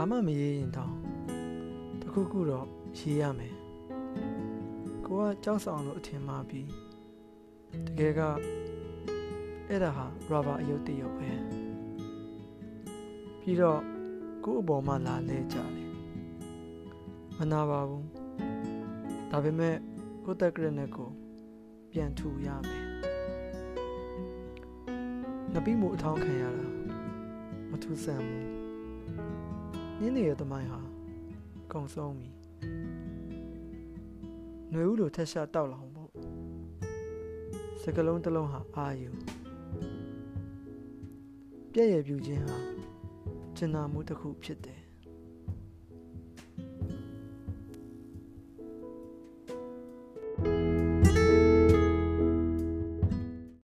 ဘာမှမရေးရင်တောင်တခုခုတော့ရေးရမယ်ကိုကကြောက်ဆောင်လို့အထင်မှားပြီးတကယ်ကအဲ့ဒါဟာရာဘာအယုတ်တရုပ်ပဲပြီးတော့ကို့အပေါ်မှာလာလဲကြတယ်မနာပါဘူးဒါပေမဲ့ကိုယ့်တက်ကရနဲ့ကိုပြန်ထူရမယ်ငပိမှုအထောင်းခံရတာမထူးဆန်းဘူး နင်းနေရဲ့တမိုင်းဟာကုံဆုံးပြီຫນွေဦးလိုထက်ရှာတောက်လောင်ဖို့စကလုံးတစ်လုံးဟာအာယူပြည့်ရပြူခြင်းဟာကျင်နာမှုတစ်ခုဖြစ်တယ်